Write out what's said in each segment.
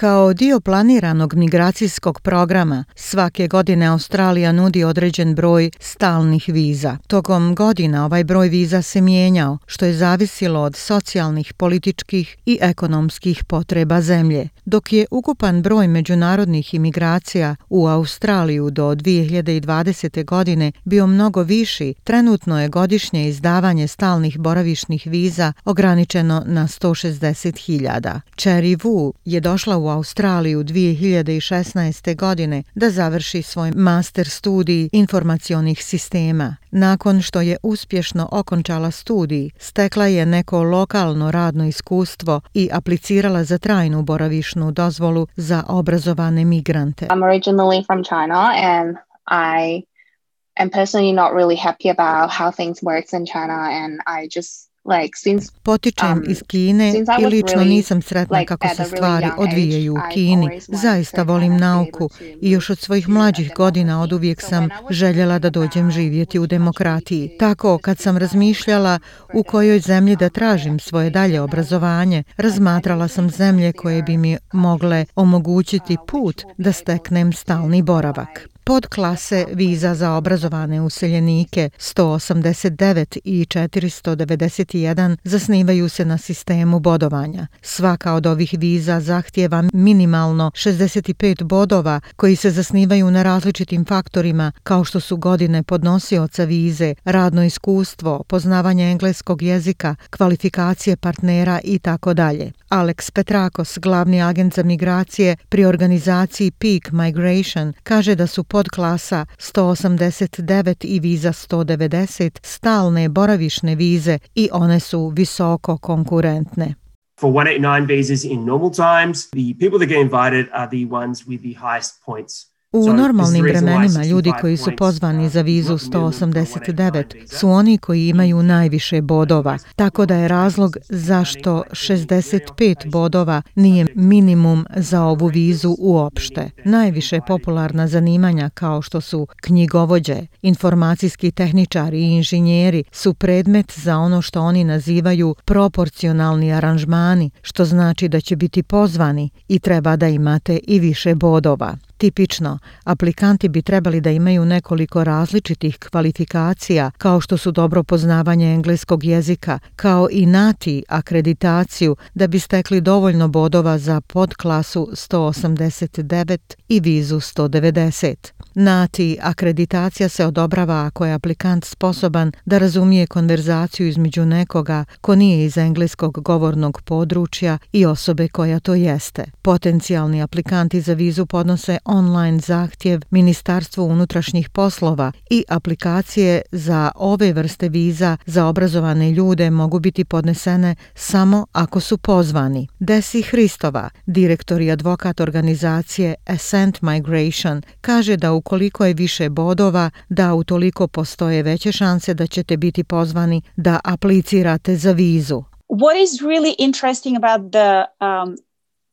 Kao dio planiranog migracijskog programa, svake godine Australija nudi određen broj stalnih viza. Tokom godina ovaj broj viza se mijenjao, što je zavisilo od socijalnih, političkih i ekonomskih potreba zemlje. Dok je ukupan broj međunarodnih imigracija u Australiju do 2020. godine bio mnogo viši, trenutno je godišnje izdavanje stalnih boravišnih viza ograničeno na 160.000. Cherry Wu je došla u Australiju 2016. godine da završi svoj master studij informacionih sistema. Nakon što je uspješno okončala studij, stekla je neko lokalno radno iskustvo i aplicirala za trajnu boravišnu dozvolu za obrazovane migrante. I'm originally from China and I am personally not really happy about how things works in China and I just Potičem um, iz Kine i lično nisam sretna kako se stvari odvijaju u Kini. Zaista volim nauku i još od svojih mlađih godina od uvijek sam željela da dođem živjeti u demokratiji. Tako, kad sam razmišljala u kojoj zemlji da tražim svoje dalje obrazovanje, razmatrala sam zemlje koje bi mi mogle omogućiti put da steknem stalni boravak pod klase viza za obrazovane useljenike 189 i 491 zasnivaju se na sistemu bodovanja. Svaka od ovih viza zahtjeva minimalno 65 bodova koji se zasnivaju na različitim faktorima kao što su godine podnosioca vize, radno iskustvo, poznavanje engleskog jezika, kvalifikacije partnera i tako dalje. Alex Petrakos, glavni agent za migracije pri organizaciji Peak Migration, kaže da su podklasa 189 i viza 190 stalne boravišne vize i one su visoko konkurentne. For 189 visas in normal times, the people that get invited are the ones with the highest points. U normalnim vremenima ljudi koji su pozvani za vizu 189 su oni koji imaju najviše bodova, tako da je razlog zašto 65 bodova nije minimum za ovu vizu uopšte. Najviše popularna zanimanja kao što su knjigovođe, informacijski tehničari i inženjeri su predmet za ono što oni nazivaju proporcionalni aranžmani, što znači da će biti pozvani i treba da imate i više bodova. Tipično, aplikanti bi trebali da imaju nekoliko različitih kvalifikacija kao što su dobro poznavanje engleskog jezika, kao i NATI akreditaciju da bi stekli dovoljno bodova za podklasu 189 i vizu 190. NATI akreditacija se odobrava ako je aplikant sposoban da razumije konverzaciju između nekoga ko nije iz engleskog govornog područja i osobe koja to jeste. Potencijalni aplikanti za vizu podnose online zahtjev Ministarstvu unutrašnjih poslova i aplikacije za ove vrste viza za obrazovane ljude mogu biti podnesene samo ako su pozvani. Desi Hristova, direktor i advokat organizacije Ascent Migration, kaže da ukoliko je više bodova, da utoliko postoje veće šanse da ćete biti pozvani da aplicirate za vizu. What is really interesting about the um,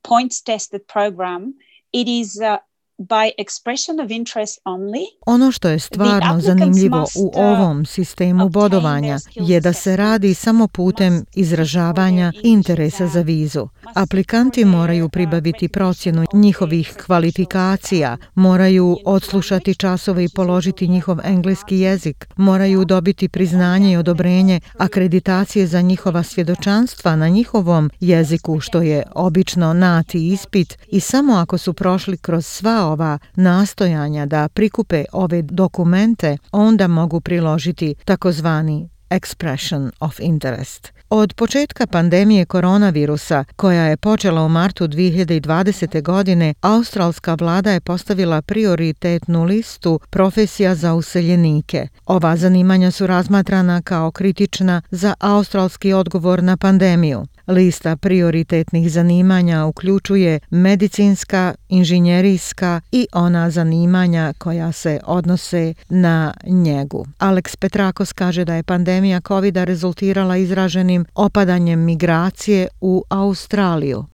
points tested program, it is uh, by expression of interest only. Ono što je stvarno zanimljivo u uh, ovom sistemu bodovanja je da se radi samo putem izražavanja interesa za vizu. Aplikanti moraju pribaviti procjenu njihovih kvalifikacija, moraju odslušati časove i položiti njihov engleski jezik, moraju dobiti priznanje i odobrenje akreditacije za njihova svjedočanstva na njihovom jeziku, što je obično nati ispit i samo ako su prošli kroz sva ova nastojanja da prikupe ove dokumente, onda mogu priložiti takozvani expression of interest. Od početka pandemije koronavirusa, koja je počela u martu 2020. godine, australska vlada je postavila prioritetnu listu profesija za useljenike. Ova zanimanja su razmatrana kao kritična za australski odgovor na pandemiju. Lista prioritetnih zanimanja uključuje medicinska, inženjerijska i ona zanimanja koja se odnose na njegu. Alex Petrakos kaže da je pandemija COVID-a rezultirala izraženim opadanjem migracije u Australiju.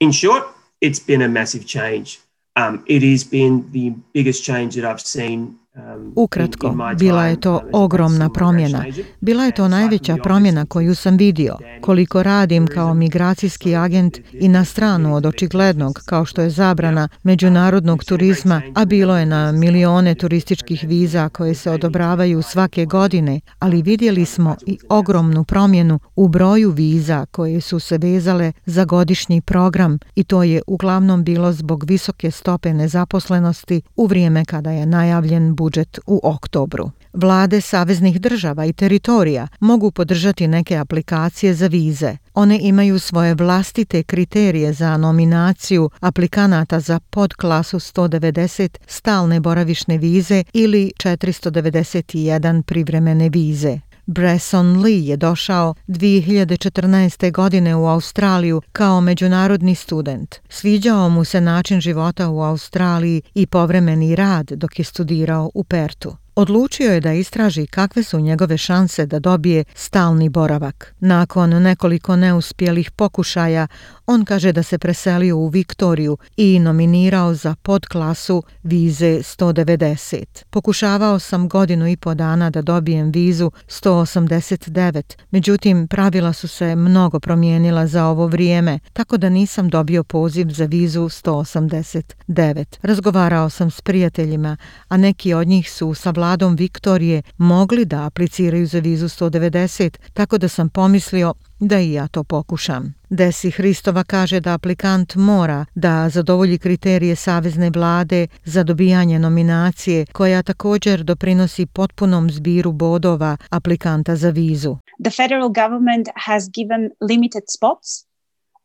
In short, it's been a massive change. Um, it has been the biggest change that I've seen uh, Ukratko, bila je to ogromna promjena. Bila je to najveća promjena koju sam vidio. Koliko radim kao migracijski agent i na stranu od očiglednog, kao što je zabrana međunarodnog turizma, a bilo je na milione turističkih viza koje se odobravaju svake godine, ali vidjeli smo i ogromnu promjenu u broju viza koje su se vezale za godišnji program i to je uglavnom bilo zbog visoke stope nezaposlenosti u vrijeme kada je najavljen budžet budžet u oktobru. Vlade saveznih država i teritorija mogu podržati neke aplikacije za vize. One imaju svoje vlastite kriterije za nominaciju aplikanata za podklasu 190 stalne boravišne vize ili 491 privremene vize. Bresson Lee je došao 2014. godine u Australiju kao međunarodni student. Sviđao mu se način života u Australiji i povremeni rad dok je studirao u Pertu. Odlučio je da istraži kakve su njegove šanse da dobije stalni boravak. Nakon nekoliko neuspjelih pokušaja, on kaže da se preselio u Viktoriju i nominirao za podklasu vize 190. Pokušavao sam godinu i po dana da dobijem vizu 189, međutim pravila su se mnogo promijenila za ovo vrijeme, tako da nisam dobio poziv za vizu 189. Razgovarao sam s prijateljima, a neki od njih su sa vladom Viktorije mogli da apliciraju za vizu 190, tako da sam pomislio da i ja to pokušam. Desi Hristova kaže da aplikant mora da zadovolji kriterije Savezne vlade za dobijanje nominacije, koja također doprinosi potpunom zbiru bodova aplikanta za vizu. The federal government has given limited spots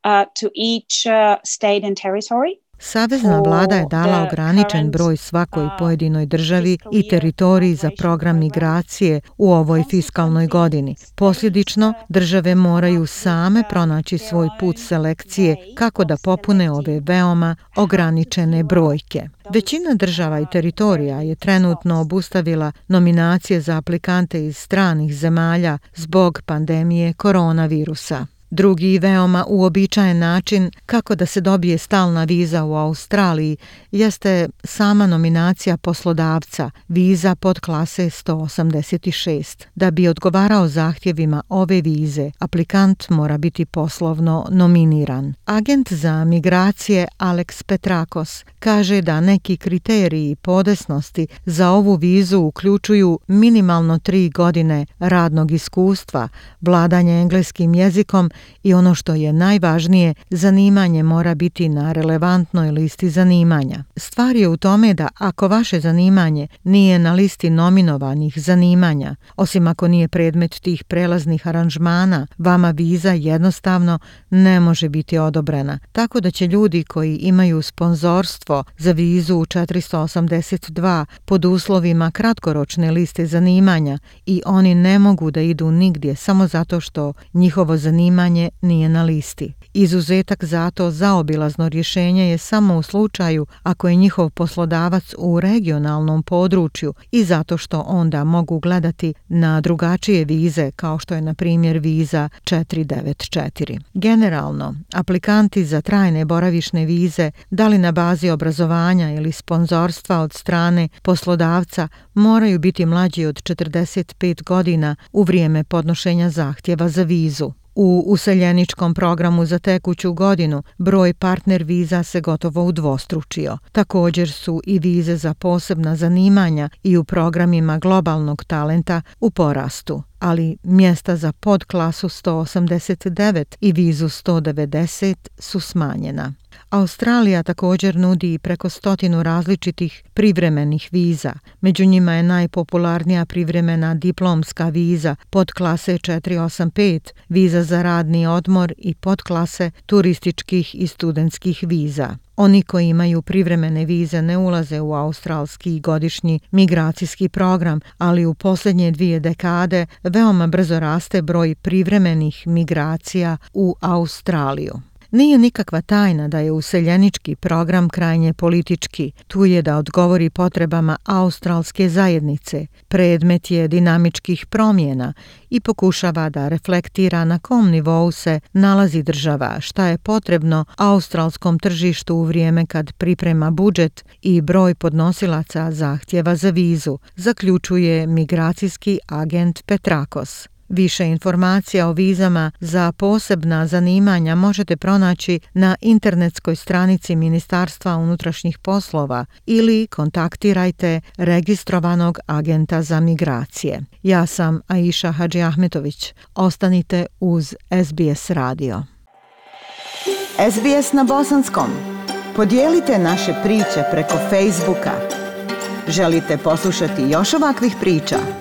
uh, to each uh, state and territory. Savezna vlada je dala ograničen broj svakoj pojedinoj državi i teritoriji za program migracije u ovoj fiskalnoj godini. Posljedično, države moraju same pronaći svoj put selekcije kako da popune ove veoma ograničene brojke. Većina država i teritorija je trenutno obustavila nominacije za aplikante iz stranih zemalja zbog pandemije koronavirusa. Drugi veoma uobičajen način kako da se dobije stalna viza u Australiji jeste sama nominacija poslodavca viza pod klase 186. Da bi odgovarao zahtjevima ove vize, aplikant mora biti poslovno nominiran. Agent za migracije Alex Petrakos kaže da neki kriteriji podesnosti za ovu vizu uključuju minimalno tri godine radnog iskustva, vladanje engleskim jezikom i ono što je najvažnije, zanimanje mora biti na relevantnoj listi zanimanja. Stvar je u tome da ako vaše zanimanje nije na listi nominovanih zanimanja, osim ako nije predmet tih prelaznih aranžmana, vama viza jednostavno ne može biti odobrena. Tako da će ljudi koji imaju sponzorstvo za vizu 482 pod uslovima kratkoročne liste zanimanja i oni ne mogu da idu nigdje samo zato što njihovo zanimanje zanimanje nije na listi. Izuzetak za to zaobilazno rješenje je samo u slučaju ako je njihov poslodavac u regionalnom području i zato što onda mogu gledati na drugačije vize kao što je na primjer viza 494. Generalno, aplikanti za trajne boravišne vize, da li na bazi obrazovanja ili sponzorstva od strane poslodavca, moraju biti mlađi od 45 godina u vrijeme podnošenja zahtjeva za vizu. U useljeničkom programu za tekuću godinu broj partner viza se gotovo udvostručio. Također su i vize za posebna zanimanja i u programima globalnog talenta u porastu ali mjesta za podklasu 189 i vizu 190 su smanjena. Australija također nudi preko stotinu različitih privremenih viza. Među njima je najpopularnija privremena diplomska viza pod klase 485, viza za radni odmor i pod klase turističkih i studentskih viza. Oni koji imaju privremene vize ne ulaze u australski godišnji migracijski program, ali u posljednje dvije dekade veoma brzo raste broj privremenih migracija u Australiju. Nije nikakva tajna da je useljenički program krajnje politički. Tu je da odgovori potrebama australske zajednice. Predmet je dinamičkih promjena i pokušava da reflektira na kom nivou se nalazi država, šta je potrebno australskom tržištu u vrijeme kad priprema budžet i broj podnosilaca zahtjeva za vizu, zaključuje migracijski agent Petrakos. Više informacija o vizama za posebna zanimanja možete pronaći na internetskoj stranici Ministarstva unutrašnjih poslova ili kontaktirajte registrovanog agenta za migracije. Ja sam Aisha Hadži Ahmetović. Ostanite uz SBS radio. SBS na bosanskom. Podijelite naše priče preko Facebooka. Želite poslušati još ovakvih priča?